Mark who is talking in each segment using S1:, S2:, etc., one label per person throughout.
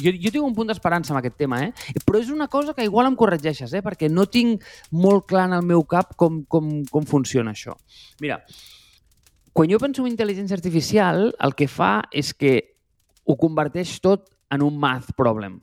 S1: jo, jo tinc un punt d'esperança amb aquest tema, eh? Però és una cosa que igual em corregeixes, eh? Perquè no tinc molt clar en el meu cap com, com, com funciona això. Mira, quan jo penso en intel·ligència artificial, el que fa és que ho converteix tot en un math problem.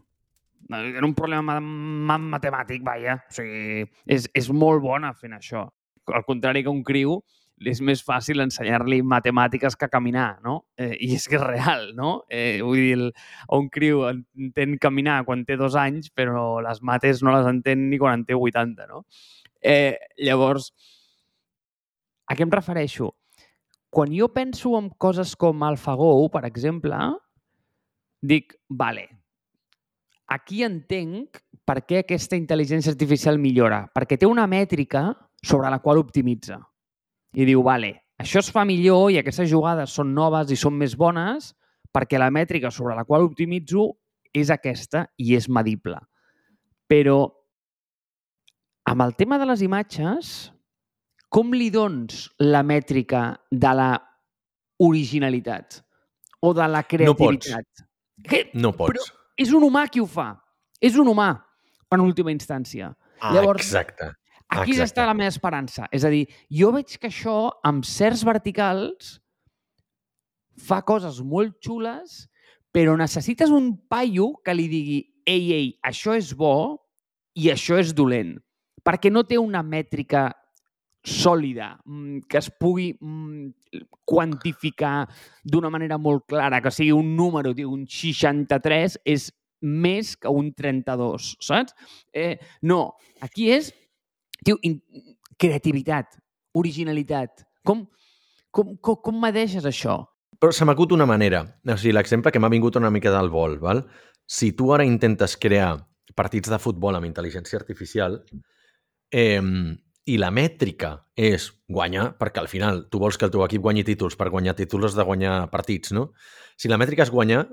S1: En un problema matemàtic, vaja. O sigui, és, és molt bona fent això. Al contrari que un criu, és més fàcil ensenyar-li matemàtiques que caminar, no? Eh, I és que és real, no? Eh, vull dir, el, un criu entén caminar quan té dos anys, però les mates no les entén ni quan en té 80, no? Eh, llavors, a què em refereixo? Quan jo penso en coses com AlphaGo, per exemple, dic, vale, aquí entenc per què aquesta intel·ligència artificial millora. Perquè té una mètrica sobre la qual optimitza i diu, vale, això es fa millor i aquestes jugades són noves i són més bones perquè la mètrica sobre la qual optimitzo és aquesta i és medible. Però amb el tema de les imatges, com li dons la mètrica de la originalitat o de la creativitat?
S2: No pots. Que, no pots. Però
S1: és un humà qui ho fa. És un humà, en última instància.
S2: Ah, Llavors, exacte.
S1: Aquí Exacte. està la meva esperança. És a dir, jo veig que això, amb certs verticals, fa coses molt xules, però necessites un paio que li digui ei, ei, això és bo i això és dolent. Perquè no té una mètrica sòlida, mm, que es pugui mm, quantificar d'una manera molt clara, que sigui un número, un 63 és més que un 32, saps? Eh, no, aquí és Tio, in... creativitat, originalitat. Com, com, com, com m'adeixes això?
S2: Però se m'acut una manera. O sigui, l'exemple que m'ha vingut una mica del vol, val? si tu ara intentes crear partits de futbol amb intel·ligència artificial eh, i la mètrica és guanyar, perquè al final tu vols que el teu equip guanyi títols, per guanyar títols has de guanyar partits, no? Si la mètrica és guanyar,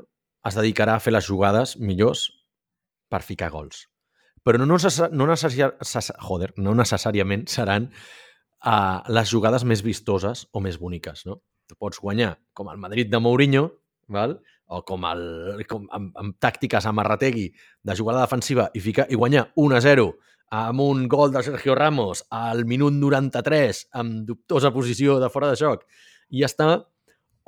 S2: es dedicarà a fer les jugades millors per ficar gols però no, necess no, necessari joder, no necessàriament seran uh, les jugades més vistoses o més boniques. No? Tu pots guanyar com el Madrid de Mourinho, val? o com, el, com amb, amb tàctiques a Marrategui de jugada defensiva i, ficar, i guanyar 1-0 amb un gol de Sergio Ramos al minut 93 amb dubtosa posició de fora de joc i ja està,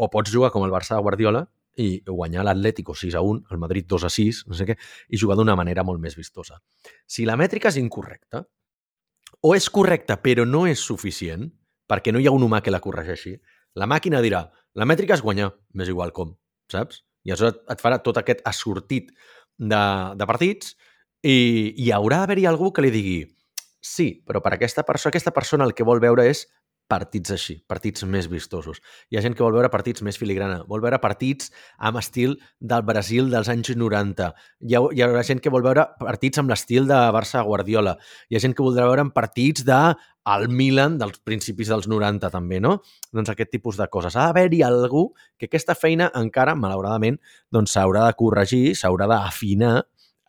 S2: o pots jugar com el Barça de Guardiola i guanyar l'Atlético 6 a 1, el Madrid 2 a 6, no sé què, i jugar d'una manera molt més vistosa. Si la mètrica és incorrecta, o és correcta però no és suficient, perquè no hi ha un humà que la corregeixi, la màquina dirà, la mètrica és guanyar, m'és igual com, saps? I això et, farà tot aquest assortit de, de partits i hi haurà d'haver-hi algú que li digui sí, però per aquesta persona, aquesta persona el que vol veure és partits així, partits més vistosos. Hi ha gent que vol veure partits més filigrana, vol veure partits amb estil del Brasil dels anys 90. Hi ha, hi ha gent que vol veure partits amb l'estil de Barça Guardiola. Hi ha gent que voldrà veure partits de el Milan dels principis dels 90 també, no? Doncs aquest tipus de coses. Ha d'haver-hi algú que aquesta feina encara, malauradament, doncs s'haurà de corregir, s'haurà d'afinar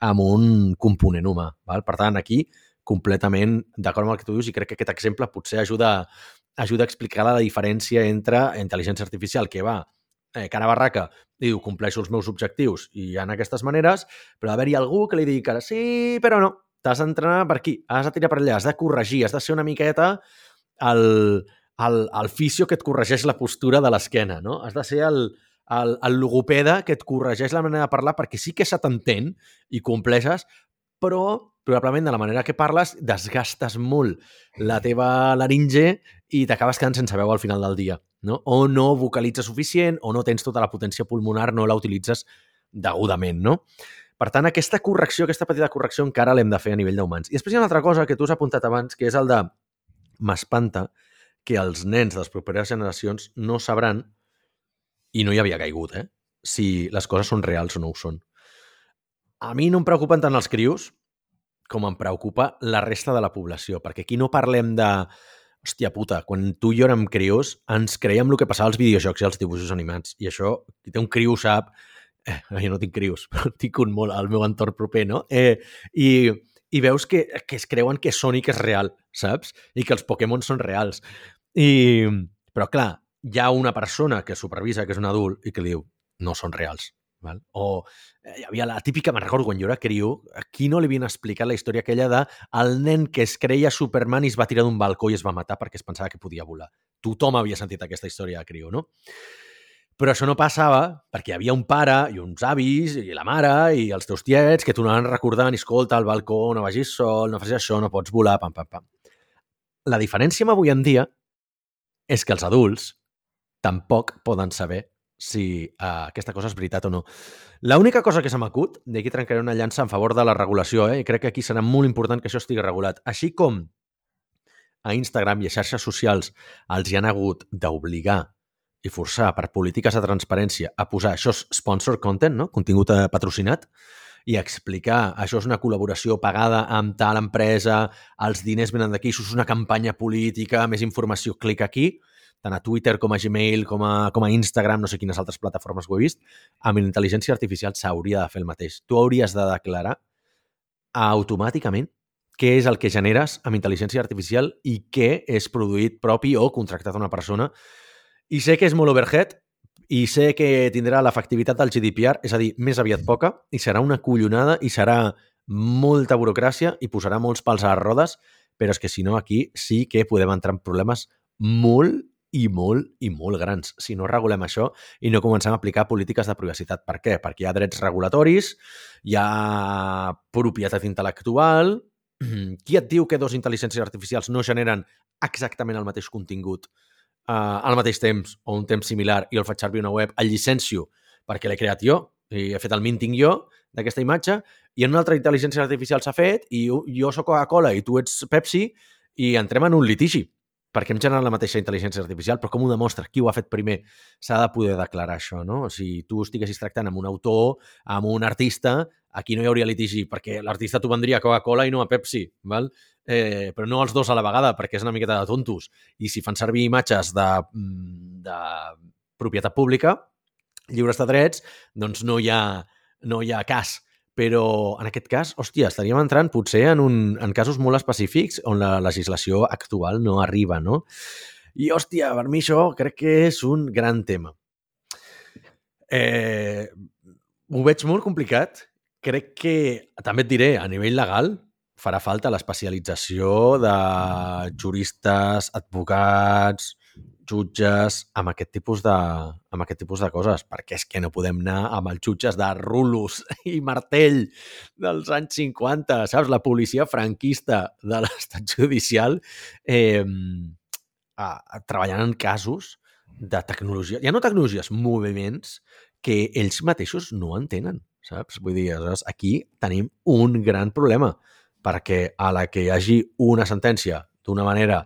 S2: amb un component humà. Val? Per tant, aquí completament d'acord amb el que tu dius i crec que aquest exemple potser ajuda ajuda a explicar la diferència entre intel·ligència artificial que va eh, cara barraca i diu compleixo els meus objectius i ha aquestes maneres, però haver-hi algú que li digui que sí, però no, t'has d'entrenar per aquí, has de tirar per allà, has de corregir, has de ser una miqueta el, el, el fisio que et corregeix la postura de l'esquena, no? Has de ser el, el, el logopeda que et corregeix la manera de parlar perquè sí que se t'entén i compleixes, però probablement de la manera que parles desgastes molt la teva laringe i t'acabes quedant sense veu al final del dia. No? O no vocalitzes suficient, o no tens tota la potència pulmonar, no la utilitzes degudament. No? Per tant, aquesta correcció, aquesta petita correcció encara l'hem de fer a nivell d'humans. I després hi ha una altra cosa que tu has apuntat abans, que és el de m'espanta que els nens de les properes generacions no sabran, i no hi havia caigut, eh? si les coses són reals o no ho són. A mi no em preocupen tant els crios com em preocupa la resta de la població, perquè aquí no parlem de hòstia puta, quan tu i jo érem crios, ens creiem el que passava als videojocs i als dibuixos animats. I això, qui té un criu sap... Eh, jo no tinc crius, però tinc un molt al meu entorn proper, no? Eh, i, I veus que, que es creuen que Sonic és real, saps? I que els Pokémon són reals. I, però, clar, hi ha una persona que supervisa, que és un adult, i que diu, no són reals. Val? O eh, hi havia la típica, me'n recordo quan jo era criu, a qui no li havien explicat la història aquella de el nen que es creia Superman i es va tirar d'un balcó i es va matar perquè es pensava que podia volar. Tothom havia sentit aquesta història de criu, no? Però això no passava perquè hi havia un pare i uns avis i la mare i els teus tiets que t'ho anaven recordant, escolta, al balcó no vagis sol, no facis això, no pots volar, pam, pam, pam. La diferència amb avui en dia és que els adults tampoc poden saber si uh, aquesta cosa és veritat o no. L'única cosa que se m'acut, i aquí trencaré una llança en favor de la regulació, eh? i crec que aquí serà molt important que això estigui regulat, així com a Instagram i a xarxes socials els hi han hagut d'obligar i forçar per polítiques de transparència a posar això és sponsor content, no? contingut eh, patrocinat, i explicar això és una col·laboració pagada amb tal empresa, els diners venen d'aquí, això és una campanya política, més informació, clic aquí, tant a Twitter com a Gmail, com a, com a Instagram, no sé quines altres plataformes ho he vist, amb intel·ligència artificial s'hauria de fer el mateix. Tu hauries de declarar automàticament què és el que generes amb intel·ligència artificial i què és produït propi o contractat a una persona. I sé que és molt overhead i sé que tindrà l'efectivitat del GDPR, és a dir, més aviat poca, i serà una collonada i serà molta burocràcia i posarà molts pals a les rodes, però és que si no aquí sí que podem entrar en problemes molt i molt i molt grans si no regulem això i no comencem a aplicar polítiques de privacitat. Per què? Perquè hi ha drets regulatoris, hi ha propietat intel·lectual... Qui et diu que dos intel·ligències artificials no generen exactament el mateix contingut uh, al mateix temps o un temps similar i el faig servir una web, el llicencio perquè l'he creat jo i he fet el minting jo d'aquesta imatge i en una altra intel·ligència artificial s'ha fet i jo sóc Coca-Cola i tu ets Pepsi i entrem en un litigi perquè hem generat la mateixa intel·ligència artificial, però com ho demostra? Qui ho ha fet primer? S'ha de poder declarar això, no? Si tu estiguessis tractant amb un autor, amb un artista, aquí no hi hauria litigi, perquè l'artista t'ho vendria a Coca-Cola i no a Pepsi, val? Eh, però no els dos a la vegada, perquè és una miqueta de tontos. I si fan servir imatges de, mm, de propietat pública, lliures de drets, doncs no hi ha, no hi ha cas però en aquest cas, hòstia, estaríem entrant potser en, un, en casos molt específics on la legislació actual no arriba, no? I, hòstia, per mi això crec que és un gran tema. Eh, ho veig molt complicat. Crec que, també et diré, a nivell legal, farà falta l'especialització de juristes, advocats, jutges amb aquest tipus de, amb aquest tipus de coses, perquè és que no podem anar amb els jutges de rulos i martell dels anys 50, saps? La policia franquista de l'estat judicial eh, a, a, treballant en casos de tecnologia, ja no tecnologies, moviments que ells mateixos no entenen, saps? Vull dir, saps? aquí tenim un gran problema, perquè a la que hi hagi una sentència d'una manera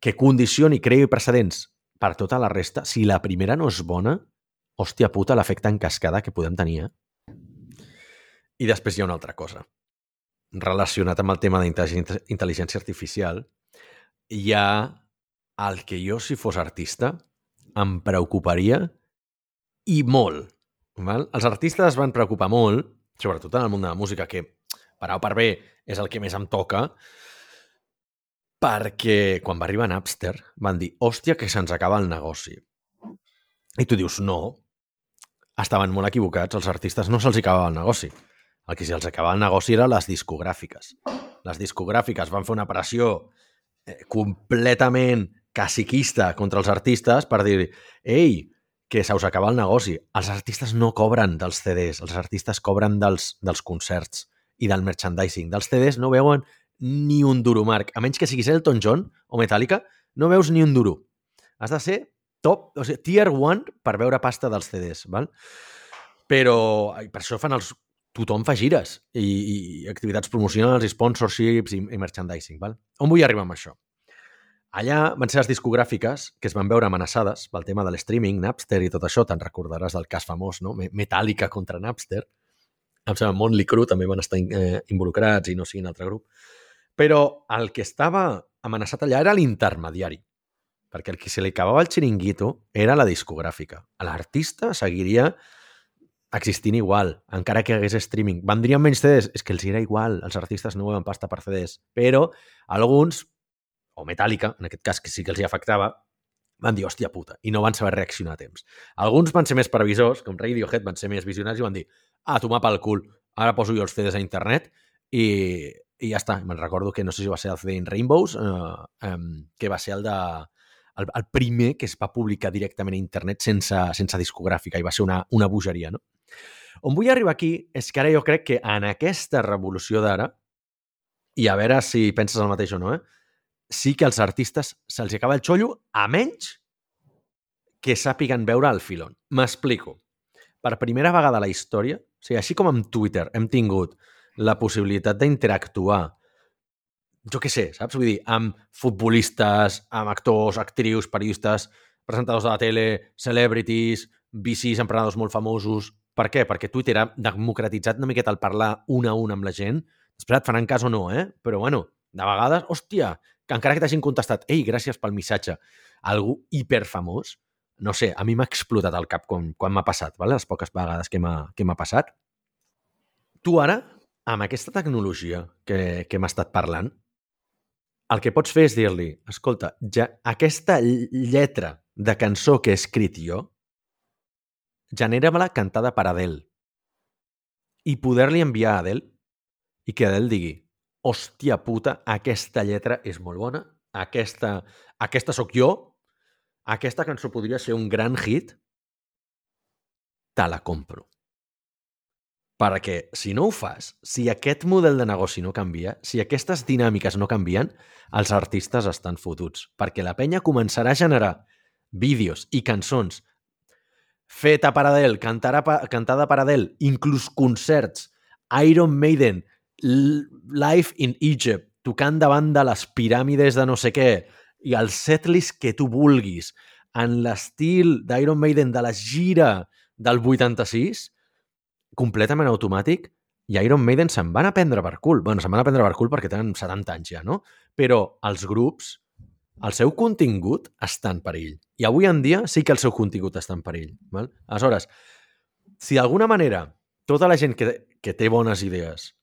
S2: que condicioni, creï precedents per tota la resta, si la primera no és bona, hòstia puta, l'efecte en cascada que podem tenir, eh? I després hi ha una altra cosa. Relacionat amb el tema d'intel·ligència artificial, hi ha el que jo, si fos artista, em preocuparia i molt. Val? Els artistes es van preocupar molt, sobretot en el món de la música, que per A o per B és el que més em toca, perquè quan va arribar Napster van dir, hòstia, que se'ns acaba el negoci. I tu dius, no, estaven molt equivocats, els artistes no se'ls acabava el negoci. El que se'ls acabava el negoci era les discogràfiques. Les discogràfiques van fer una pressió eh, completament caciquista contra els artistes per dir, ei, que se us acaba el negoci. Els artistes no cobren dels CDs, els artistes cobren dels, dels concerts i del merchandising. Dels CDs no veuen ni un duro, Marc. A menys que siguis Elton John o Metallica, no veus ni un duro. Has de ser top, o sigui, tier 1 per veure pasta dels CDs, val? Però per això fan els... Tothom fa gires i, i activitats promocionals, i sponsorships i, i merchandising, val? On vull arribar amb això? Allà van ser les discogràfiques que es van veure amenaçades pel tema de l'streaming, Napster i tot això. Te'n recordaràs del cas famós, no? Metallica contra Napster. Em sembla Motley Crue també van estar eh, involucrats i no siguin altre grup. Però el que estava amenaçat allà era l'intermediari, perquè el que se li acabava el xiringuito era la discogràfica. L'artista seguiria existint igual, encara que hagués streaming. Vendrien menys CDs? És que els era igual, els artistes no veuen pasta per CDs. Però alguns, o Metallica, en aquest cas que sí que els hi afectava, van dir, hòstia puta, i no van saber reaccionar a temps. Alguns van ser més previsors, com Radiohead van ser més visionaris i van dir, ah, tomar pel cul, ara poso jo els CDs a internet i, i ja està. Me'n recordo que no sé si va ser el CD in Rainbows, eh, eh, que va ser el de el, el primer que es va publicar directament a internet sense, sense discogràfica i va ser una, una bogeria, no? On vull arribar aquí és que ara jo crec que en aquesta revolució d'ara, i a veure si penses el mateix o no, eh? sí que als artistes se'ls acaba el xollo a menys que sàpiguen veure el filon. M'explico. Per primera vegada a la història, o sigui, així com amb Twitter hem tingut la possibilitat d'interactuar jo què sé, saps? Vull dir, amb futbolistes, amb actors, actrius, periodistes, presentadors de la tele, celebrities, VCs, emprenedors molt famosos... Per què? Perquè Twitter ha democratitzat una miqueta el parlar un a un amb la gent. Després et faran cas o no, eh? Però, bueno, de vegades, hòstia, que encara que t'hagin contestat, ei, gràcies pel missatge, algú hiperfamós, no sé, a mi m'ha explotat el cap quan, quan m'ha passat, vale? les poques vegades que m'ha passat. Tu ara, amb aquesta tecnologia que, que hem estat parlant, el que pots fer és dir-li, escolta, ja aquesta lletra de cançó que he escrit jo, genera-me-la cantada per Adele i poder-li enviar a Adele i que Adele digui hòstia puta, aquesta lletra és molt bona, aquesta, aquesta sóc jo, aquesta cançó podria ser un gran hit, te la compro. Perquè si no ho fas, si aquest model de negoci no canvia, si aquestes dinàmiques no canvien, els artistes estan fotuts. Perquè la penya començarà a generar vídeos i cançons feta per Adele, cantada per Adele, inclús concerts, Iron Maiden, Life in Egypt, tocant davant de les piràmides de no sé què, i el setlist que tu vulguis, en l'estil d'Iron Maiden de la gira del 86, completament automàtic, i Iron Maiden se'n van a prendre per cul. bueno, se'n van a prendre per cul perquè tenen 70 anys ja, no? Però els grups, el seu contingut està en perill. I avui en dia sí que el seu contingut està en perill. Val? Aleshores, si d'alguna manera tota la gent que, que té bones idees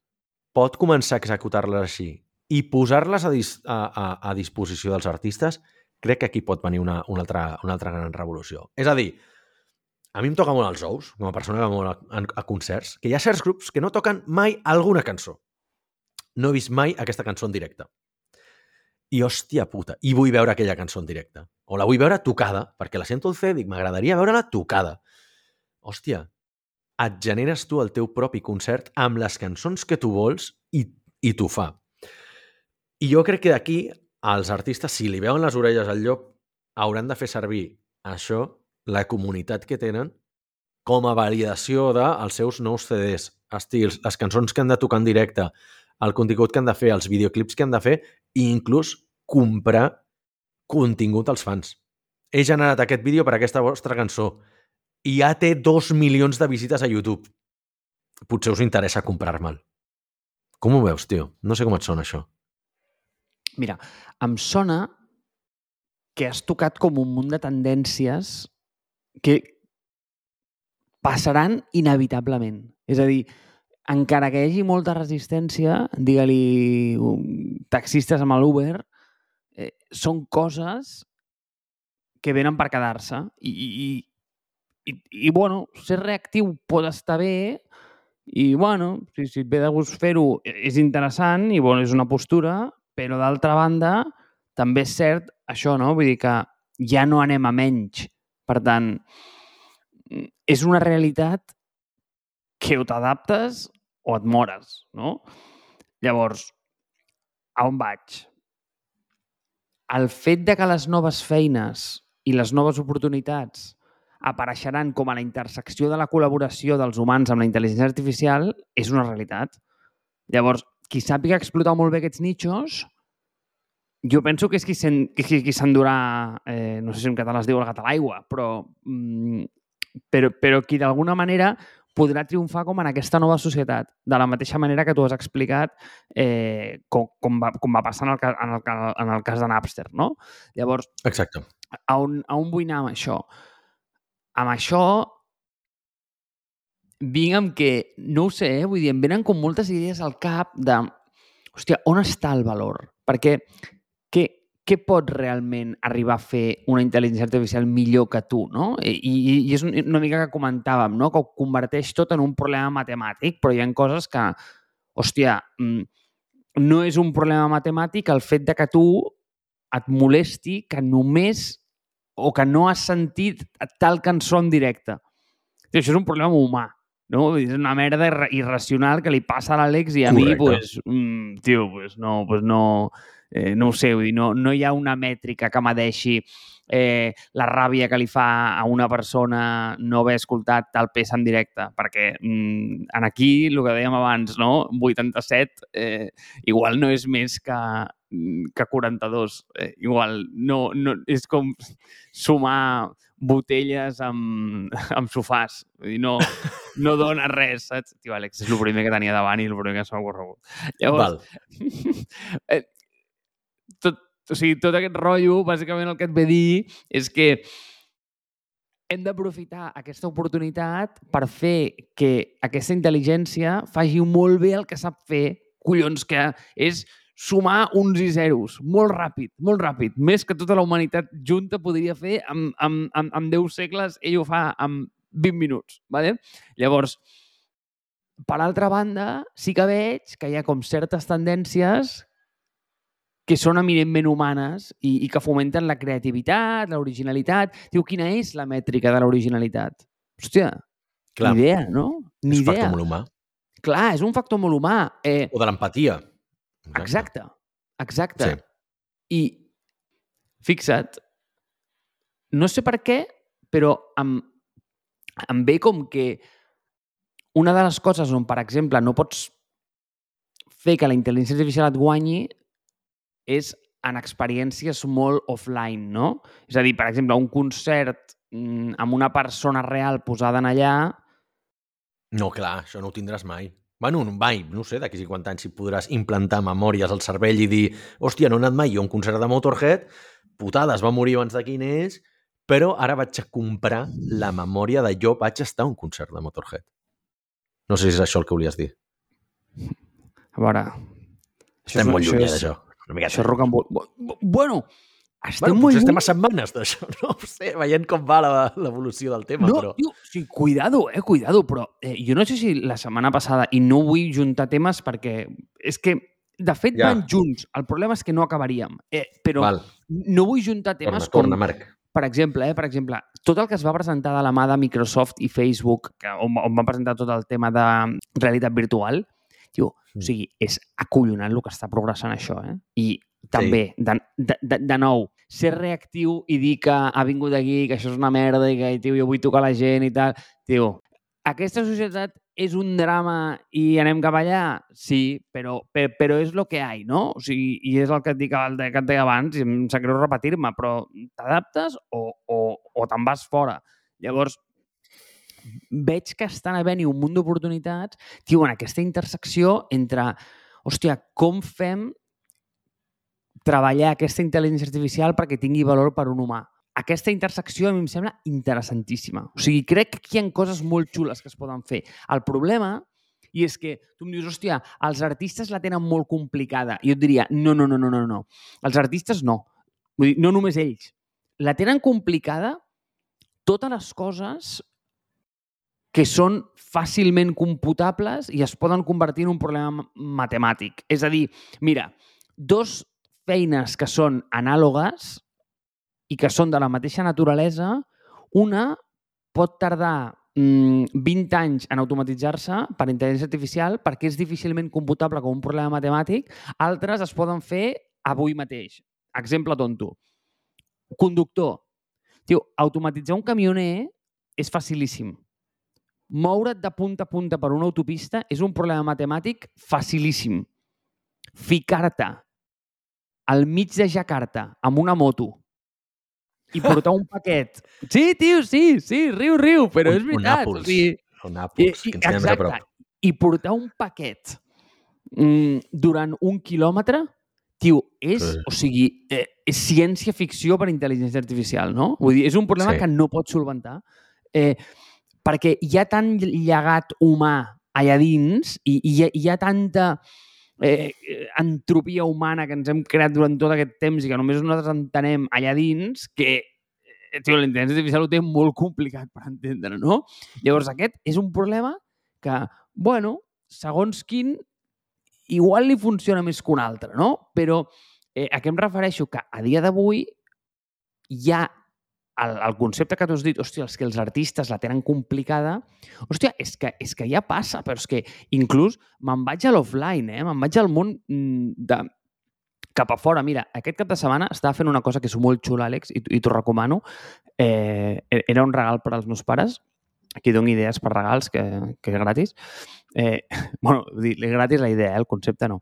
S2: pot començar a executar-les així i posar-les a, dis, a, a, a disposició dels artistes, crec que aquí pot venir una, una, altra, una altra gran revolució. És a dir, a mi em toca molt els ous, com a persona que va molt a, a, concerts, que hi ha certs grups que no toquen mai alguna cançó. No he vist mai aquesta cançó en directe. I hòstia puta, i vull veure aquella cançó en directe. O la vull veure tocada, perquè la sento al C, dic, m'agradaria veure-la tocada. Hòstia, et generes tu el teu propi concert amb les cançons que tu vols i, i t'ho fa. I jo crec que d'aquí els artistes, si li veuen les orelles al llop, hauran de fer servir això, la comunitat que tenen, com a validació dels seus nous CDs, estils, les cançons que han de tocar en directe, el contingut que han de fer, els videoclips que han de fer i inclús comprar contingut als fans. He generat aquest vídeo per aquesta vostra cançó i ja té dos milions de visites a YouTube. Potser us interessa comprar-me'l. Com ho veus, tio? No sé com et sona això.
S1: Mira, em sona que has tocat com un munt de tendències que passaran inevitablement. És a dir, encara que hi hagi molta resistència, digue-li taxistes amb l'Uber, eh, són coses que venen per quedar-se i, i, i, i bueno, ser reactiu pot estar bé i, bueno, si, si et ve de gust fer-ho és interessant i, bueno, és una postura, però d'altra banda també és cert això, no? Vull dir que ja no anem a menys. Per tant, és una realitat que o t'adaptes o et mores, no? Llavors, a on vaig? El fet de que les noves feines i les noves oportunitats apareixeran com a la intersecció de la col·laboració dels humans amb la intel·ligència artificial és una realitat. Llavors, qui sàpiga explotar molt bé aquests nichos, jo penso que és qui s'endurà, eh, no sé si en català es diu el gat a l'aigua, però, mm, però, però qui d'alguna manera podrà triomfar com en aquesta nova societat, de la mateixa manera que tu has explicat eh, com, com, va, com va passar en el, en el, en el cas de Napster, no? Llavors,
S2: Exacte.
S1: A on, a on vull anar amb això? amb això vinc amb que, no ho sé, eh? vull dir, em venen com moltes idees al cap de, hòstia, on està el valor? Perquè què, pot realment arribar a fer una intel·ligència artificial millor que tu, no? I, i, i és una mica que comentàvem, no? Que ho converteix tot en un problema matemàtic, però hi ha coses que, hòstia, mm, no és un problema matemàtic el fet de que tu et molesti que només o que no has sentit tal cançó en directe. Tio, això és un problema humà, no? És una merda irracional que li passa a l'Àlex i a Correcte. mi, pues, mm, tio, pues no, pues no, eh, no ho sé, vull dir, no, no hi ha una mètrica que m'adeixi eh, la ràbia que li fa a una persona no haver escoltat tal peça en directe, perquè mm, en aquí, el que dèiem abans, no? 87 eh, igual no és més que, mm, que 42. Eh, igual no, no, és com sumar botelles amb, amb sofàs. Vull dir, no, no dona res, saps? Tio, Àlex, és el primer que tenia davant i el primer que s'ha ocorregut. Llavors, Val. eh, tot, o sigui, tot aquest rotllo, bàsicament el que et ve dir és que hem d'aprofitar aquesta oportunitat per fer que aquesta intel·ligència faci molt bé el que sap fer, collons, que és sumar uns i zeros, molt ràpid, molt ràpid, més que tota la humanitat junta podria fer amb, amb, amb, amb 10 segles, ell ho fa amb 20 minuts. ¿vale? Llavors, per altra banda, sí que veig que hi ha com certes tendències que són eminentment humanes i, i que fomenten la creativitat, l'originalitat. Diu, quina és la mètrica de l'originalitat? Hòstia, Clar. ni idea, no? Ni
S2: és
S1: idea.
S2: un factor molt humà.
S1: Clar, és un factor molt humà. Eh,
S2: o de l'empatia.
S1: Exacte. Exacte. Sí. I fixa't, no sé per què, però em, em ve com que una de les coses on, per exemple, no pots fer que la intel·ligència artificial et guanyi és en experiències molt offline, no? És a dir, per exemple, un concert mm, amb una persona real posada en allà...
S2: No, clar, això no ho tindràs mai. Bueno, mai, no sé, d'aquí 50 anys si podràs implantar memòries al cervell i dir hòstia, no he anat mai jo a un concert de Motorhead, putada, es va morir abans de quin és, però ara vaig a comprar la memòria de jo vaig estar a un concert de Motorhead. No sé si és això el que volies dir.
S1: A veure...
S2: Estem molt lluny d'això. Una miqueta.
S1: Això és rock and roll. Bueno, estem
S2: bueno,
S1: molt
S2: estem a setmanes d'això, no? sé, veient com va l'evolució del tema,
S1: no,
S2: però...
S1: Tio, sí, cuidado, eh, cuidado, però eh, jo no sé si la setmana passada, i no vull juntar temes perquè és que, de fet, ja. van junts. El problema és que no acabaríem. Eh, però Val. no vull juntar temes
S2: torna, com... Torna, Marc.
S1: Per exemple, eh, per exemple, tot el que es va presentar de la mà de Microsoft i Facebook, que, on, on van presentar tot el tema de realitat virtual, Tio, mm. o sigui, és acollonant el que està progressant això, eh? I també, sí. de, de, de, de nou, ser reactiu i dir que ha vingut aquí, que això és una merda i que, tio, jo vull tocar la gent i tal. Tio, aquesta societat és un drama i anem cap allà? Sí, però, però, però és el que hi ha, no? O sigui, I és el que et dic, el que et deia abans, i em sap greu repetir-me, però t'adaptes o, o, o te'n vas fora. Llavors, veig que estan havent-hi un munt d'oportunitats, tio, en aquesta intersecció entre, hòstia, com fem treballar aquesta intel·ligència artificial perquè tingui valor per un humà. Aquesta intersecció a mi em sembla interessantíssima. O sigui, crec que hi ha coses molt xules que es poden fer. El problema i és que tu em dius, hòstia, els artistes la tenen molt complicada. I jo et diria, no, no, no, no, no, no. Els artistes no. Vull dir, no només ells. La tenen complicada totes les coses que són fàcilment computables i es poden convertir en un problema matemàtic. És a dir, mira, dos feines que són anàlogues i que són de la mateixa naturalesa, una pot tardar mm, 20 anys en automatitzar-se per intel·ligència artificial perquè és difícilment computable com un problema matemàtic, altres es poden fer avui mateix. Exemple tonto. Conductor. Tio, automatitzar un camioner és facilíssim Moure't de punta a punta per una autopista és un problema matemàtic facilíssim. Ficar-te al mig de Jakarta amb una moto i portar un paquet. Sí, tio, sí, sí, riu, riu, però un, és veritat.
S2: Un Nàpols, o sigui, un Nàpols, que ens exacte, a prop.
S1: I portar un paquet mm, durant un quilòmetre, tio, és, sí. o sigui, eh, és ciència-ficció per intel·ligència artificial, no? Vull dir, és un problema sí. que no pots solventar. Eh, perquè hi ha tant llegat humà allà dins i, i hi, ha, hi ha tanta eh, entropia humana que ens hem creat durant tot aquest temps i que només nosaltres entenem allà dins, que eh, tio, la intel·ligència artificial ho té molt complicat per entendre, no? Llavors, aquest és un problema que, bueno, segons quin, igual li funciona més que un altre, no? Però eh, a què em refereixo? Que a dia d'avui hi ha el, el concepte que tu has dit, hòstia, els que els artistes la tenen complicada, hòstia, és que, és que ja passa, però és que inclús me'n vaig a l'offline, eh? me'n vaig al món mm, de, cap a fora. Mira, aquest cap de setmana estava fent una cosa que és molt xula, Àlex, i, i t'ho recomano. Eh, era un regal per als meus pares. Aquí dono idees per regals, que, que és gratis. Eh, bueno, dir, gratis la idea, eh, el concepte no.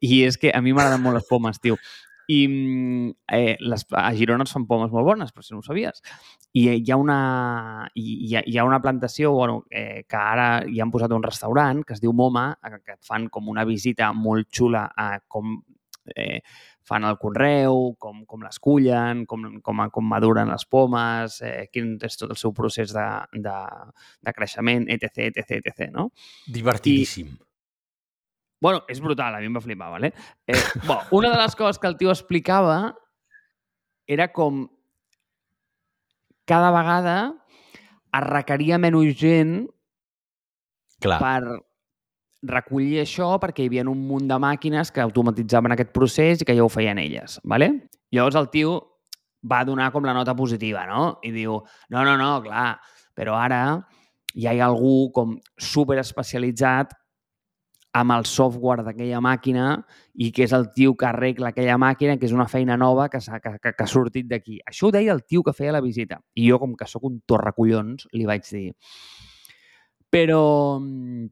S1: I és que a mi m'agraden molt les pomes, tio. I eh, les, a Girona es fan pomes molt bones, però si no ho sabies. I hi ha una, hi hi ha una plantació bueno, eh, que ara hi han posat un restaurant que es diu Moma, que et fan com una visita molt xula a com eh, fan el conreu, com, com les cullen, com, com, com maduren les pomes, eh, quin és tot el seu procés de, de, de creixement, etc, etc, etc, no?
S2: Divertidíssim. I,
S1: Bueno, és brutal, a mi em va flipar, ¿vale? Eh, bueno, una de les coses que el tio explicava era com cada vegada es requeria menys gent
S2: Clar.
S1: per recollir això perquè hi havia un munt de màquines que automatitzaven aquest procés i que ja ho feien elles, ¿vale? Llavors el tio va donar com la nota positiva, no? I diu, no, no, no, clar, però ara ja hi ha algú com super especialitzat amb el software d'aquella màquina i que és el tio que arregla aquella màquina, que és una feina nova que, que, que, que ha sortit d'aquí. Això ho deia el tio que feia la visita. I jo, com que sóc un torracollons, li vaig dir. Però mm,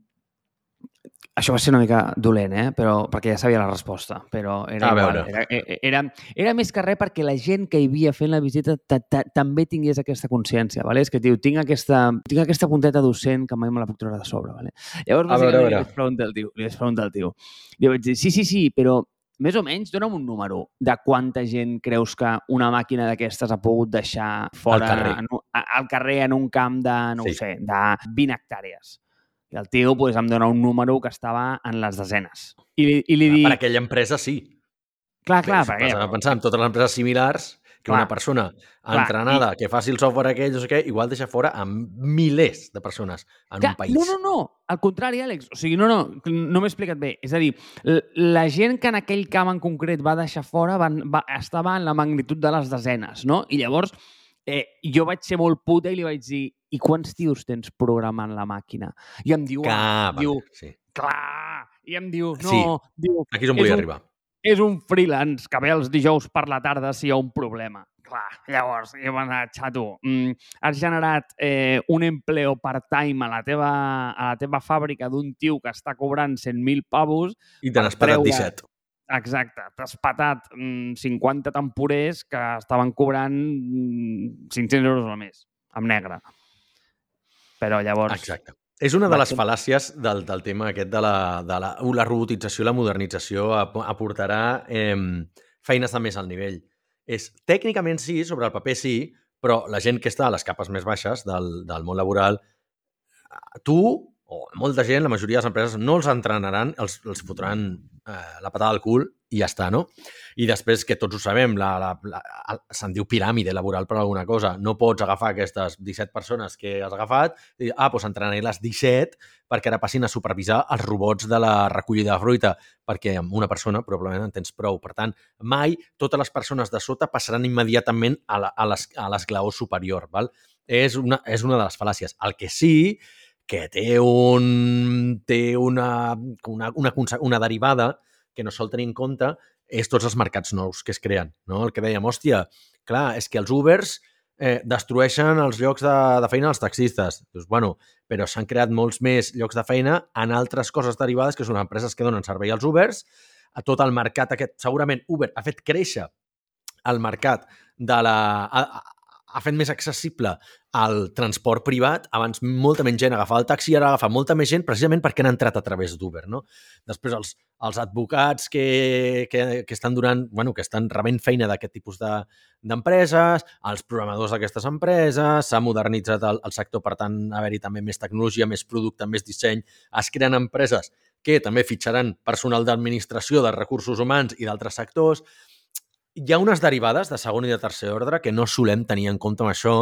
S1: això va ser una mica dolent, eh? Però, perquè ja sabia la resposta, però era
S2: A
S1: igual.
S2: veure.
S1: Era, e, era, era més que res perquè la gent que hi havia fent la visita ta- ta- també tingués aquesta consciència, ¿vale? És que, tio, tinc aquesta, tinc aquesta punteta docent que mai me la puc treure de sobre, ¿vale? Llavors,
S2: A veure, a
S1: bàsicament, li
S2: veure.
S1: vaig preguntar al tio, li vaig preguntar al tio. Li vaig dir, sí, sí, sí, però més o menys, dona'm un número de quanta gent creus que una màquina d'aquestes ha pogut deixar fora
S2: carrer.
S1: En, al carrer en un camp de, no
S2: Sí.
S1: ho sé, de 20 hectàrees. I el tio pues, em dona un número que estava en les desenes. I, li- i li dic...
S2: Per aquella empresa, sí.
S1: Clar, clar,
S2: Però,
S1: perquè...
S2: Pensar, pensar en totes les empreses similars que
S1: Clar.
S2: una persona
S1: Clar,
S2: entrenada que faci el software aquell, no sé què, igual deixa fora a milers de persones en
S1: Clar,
S2: un país.
S1: No, no, no. Al contrari, Àlex. O sigui, no, no, no m'he explicat bé. És a dir, la gent que en aquell camp en concret va deixar fora van, va, estava en la magnitud de les desenes, no? I llavors eh, jo vaig ser molt puta i li vaig dir i quants tios tens programant la màquina? I em diu,
S2: Ah, vale,
S1: diu
S2: sí.
S1: clar, i em diu, no,
S2: Sí.
S1: diu,
S2: Aquí és on
S1: És
S2: volia
S1: un-
S2: arribar.
S1: és un freelance que ve els dijous per la tarda si hi ha un problema. Clar, llavors, jo m'he anat, xato, mm, has generat eh, un empleo part-time a, la teva, a la teva fàbrica d'un tio que està cobrant 100.000 pavos.
S2: I te n'has
S1: treure-
S2: 17.
S1: Exacte, t'has patat mm, 50 temporers que estaven cobrant mm, 500 euros al mes, amb negre. Però llavors...
S2: Exacte. És una de les fal·làcies del, del tema aquest de la, de la, la robotització i la modernització ap- aportarà eh, feines de més alt nivell. És, tècnicament sí, sobre el paper sí, però la gent que està a les capes més baixes del, del món laboral, tu o molta gent, la majoria de les empreses, no els entrenaran, els, els fotran eh, la patada al cul i ja està, no? I després, que tots ho sabem, la, la, la, se'n diu piràmide laboral per alguna cosa. No pots agafar aquestes 17 persones que has agafat i ah, doncs entrenaré les 17 perquè ara passin a supervisar els robots de la recollida de fruita, perquè amb una persona probablement en tens prou. Per tant, mai totes les persones de sota passaran immediatament a l'esglaó superior. Val? És, una, és una de les fal·làcies. El que sí que té, un, té una, una, una, una derivada que no sol tenir en compte és tots els mercats nous que es creen. No? El que dèiem, hòstia, clar, és que els Ubers eh, destrueixen els llocs de, de feina als taxistes. Dius, bueno, però s'han creat molts més llocs de feina en altres coses derivades que són empreses que donen servei als Ubers, a tot el mercat aquest. Segurament Uber ha fet créixer el mercat de la... ha- fet més accessible el transport privat. Abans molta menys gent agafava el taxi i ara agafa molta més gent precisament perquè han entrat a través d'Uber. No? Després els, els advocats que, que, que estan donant, bueno, que estan rebent feina d'aquest tipus de- d'empreses, els programadors d'aquestes empreses, s'ha modernitzat el, el sector, per tant, haver-hi també més tecnologia, més producte, més disseny, es creen empreses que també fitxaran personal d'administració, de recursos humans i d'altres sectors. Hi ha unes derivades de segon i de tercer ordre que no solem tenir en compte amb això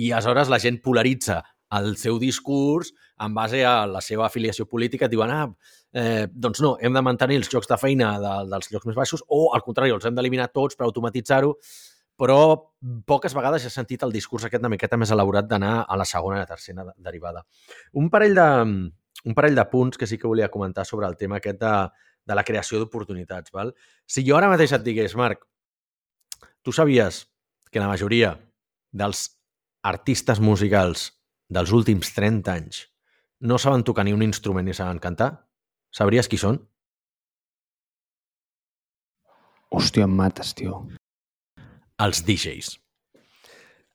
S2: i aleshores la gent polaritza el seu discurs en base a la seva afiliació política. Diuen, ah, eh, doncs no, hem de mantenir els llocs de feina de, dels llocs més baixos o, al contrari, els hem d'eliminar tots per automatitzar-ho però poques vegades he sentit el discurs aquest una miqueta més elaborat d'anar a la segona i la tercera derivada. Un parell de, un parell de punts que sí que volia comentar sobre el tema aquest de, de la creació d'oportunitats. Si jo ara mateix et digués, Marc, tu sabies que la majoria dels artistes musicals dels últims 30 anys no saben tocar ni un instrument ni saben cantar? Sabries qui són?
S1: Hòstia, em mates, tio
S2: els DJs.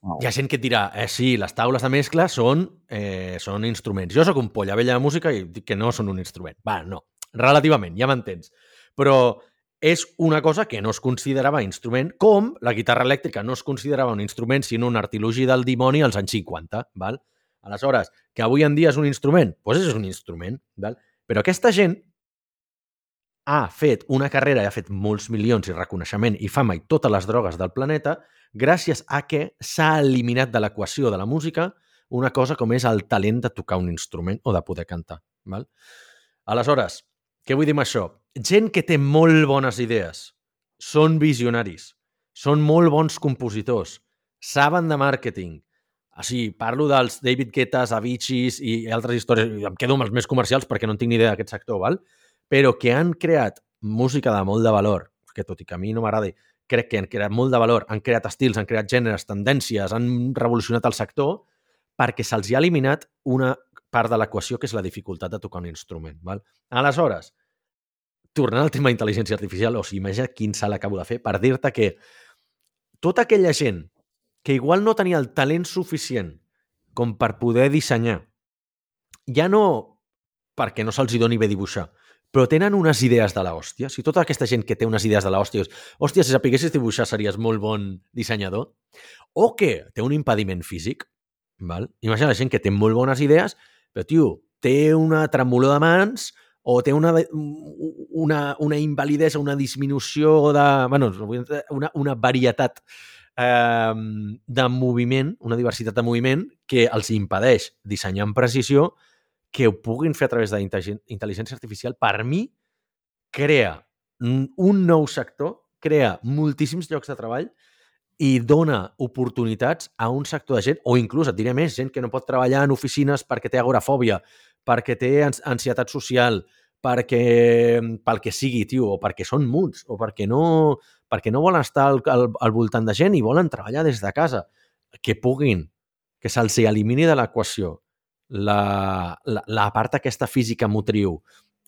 S2: Wow. Hi ha gent que et dirà, eh, sí, les taules de mescla són, eh, són instruments. Jo sóc un polla vella de música i dic que no són un instrument. Va, no, relativament, ja m'entens. Però és una cosa que no es considerava instrument, com la guitarra elèctrica no es considerava un instrument, sinó un artilugi del dimoni als anys 50. Val? Aleshores, que avui en dia és un instrument, doncs és un instrument. Val? Però aquesta gent ha fet una carrera i ha fet molts milions i reconeixement i fama i totes les drogues del planeta gràcies a que s'ha eliminat de l'equació de la música una cosa com és el talent de tocar un instrument o de poder cantar. Val? Aleshores, què vull dir amb això? Gent que té molt bones idees, són visionaris, són molt bons compositors, saben de màrqueting, sigui, parlo dels David Guetta, Aviciis i altres històries, em quedo amb els més comercials perquè no tinc ni idea d'aquest sector, val? però que han creat música de molt de valor, que tot i que a mi no m'agradi, crec que han creat molt de valor, han creat estils, han creat gèneres, tendències, han revolucionat el sector perquè se'ls ha eliminat una part de l'equació que és la dificultat de tocar un instrument. Val? Aleshores, tornant al tema d'intel·ligència artificial, o sigui, imagina quin salt acabo de fer per dir-te que tota aquella gent que igual no tenia el talent suficient com per poder dissenyar, ja no perquè no se'ls doni bé dibuixar, però tenen unes idees de l'hòstia. Si tota aquesta gent que té unes idees de l'hòstia, hòstia, si sapiguessis dibuixar series molt bon dissenyador, o que té un impediment físic, val? imagina la gent que té molt bones idees, però, tio, té una tremolor de mans o té una, una, una invalidesa, una disminució de... Bueno, una, una varietat eh, de moviment, una diversitat de moviment que els impedeix dissenyar amb precisió que ho puguin fer a través de intel·ligència artificial, per mi, crea un nou sector, crea moltíssims llocs de treball i dona oportunitats a un sector de gent, o inclús, et diré més, gent que no pot treballar en oficines perquè té agorafòbia, perquè té ansietat social, perquè, pel que sigui, tio, o perquè són muts, o perquè no, perquè no volen estar al, al, al voltant de gent i volen treballar des de casa, que puguin, que se'ls elimini de l'equació la, la, la part aquesta física motriu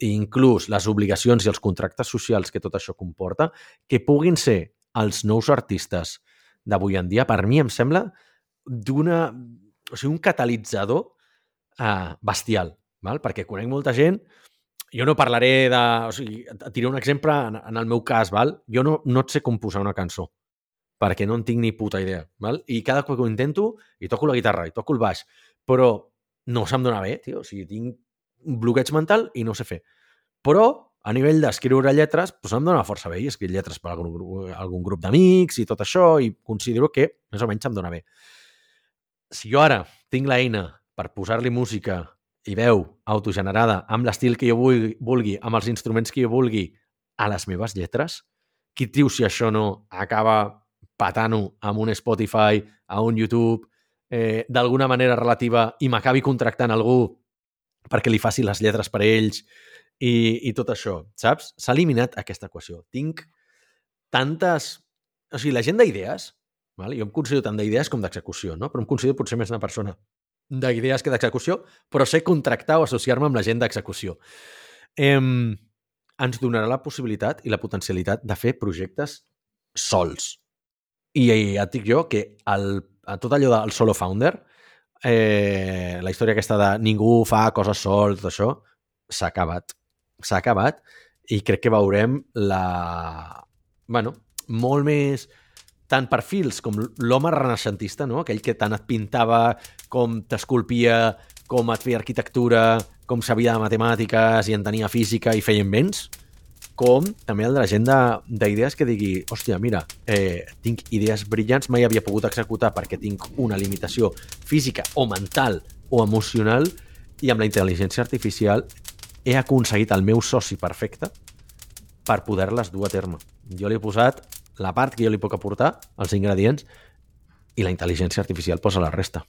S2: i inclús les obligacions i els contractes socials que tot això comporta, que puguin ser els nous artistes d'avui en dia, per mi em sembla d'una... O sigui, un catalitzador uh, bestial, val? perquè conec molta gent jo no parlaré de... O sigui, et diré un exemple en, en el meu cas, val? Jo no, no et sé composar una cançó, perquè no en tinc ni puta idea, val? I cada cop que ho intento, i toco la guitarra, i toco el baix, però no se'm dona bé, tio. O sigui, tinc un bloqueig mental i no sé fer. Però, a nivell d'escriure lletres, doncs em dona força bé. I escric lletres per algun, algun grup d'amics i tot això, i considero que més o menys se'm dona bé. Si jo ara tinc l'eina per posar-li música i veu autogenerada amb l'estil que jo vulgui, vulgui, amb els instruments que jo vulgui, a les meves lletres, qui diu si això no acaba patant-ho amb un Spotify, a un YouTube, eh, d'alguna manera relativa i m'acabi contractant algú perquè li faci les lletres per a ells i, i tot això, saps? S'ha eliminat aquesta equació. Tinc tantes... O sigui, la gent d'idees, val? jo em considero tant d'idees com d'execució, no? però em considero potser més una persona d'idees que d'execució, però sé contractar o associar-me amb la gent d'execució. Eh, ens donarà la possibilitat i la potencialitat de fer projectes sols. I ja et dic jo que el a tot allò del solo founder, eh, la història aquesta de ningú fa coses sol, tot això, s'ha acabat. S'ha acabat i crec que veurem la... bueno, molt més tant perfils com l'home renaixentista, no? aquell que tant et pintava, com t'esculpia, com et feia arquitectura, com sabia de matemàtiques i entenia física i feia invents, com també el de la gent de- d'idees que digui, hòstia, mira, eh, tinc idees brillants, mai havia pogut executar perquè tinc una limitació física o mental o emocional i amb la intel·ligència artificial he aconseguit el meu soci perfecte per poder-les dur a terme. Jo li he posat la part que jo li puc aportar, els ingredients, i la intel·ligència artificial posa la resta.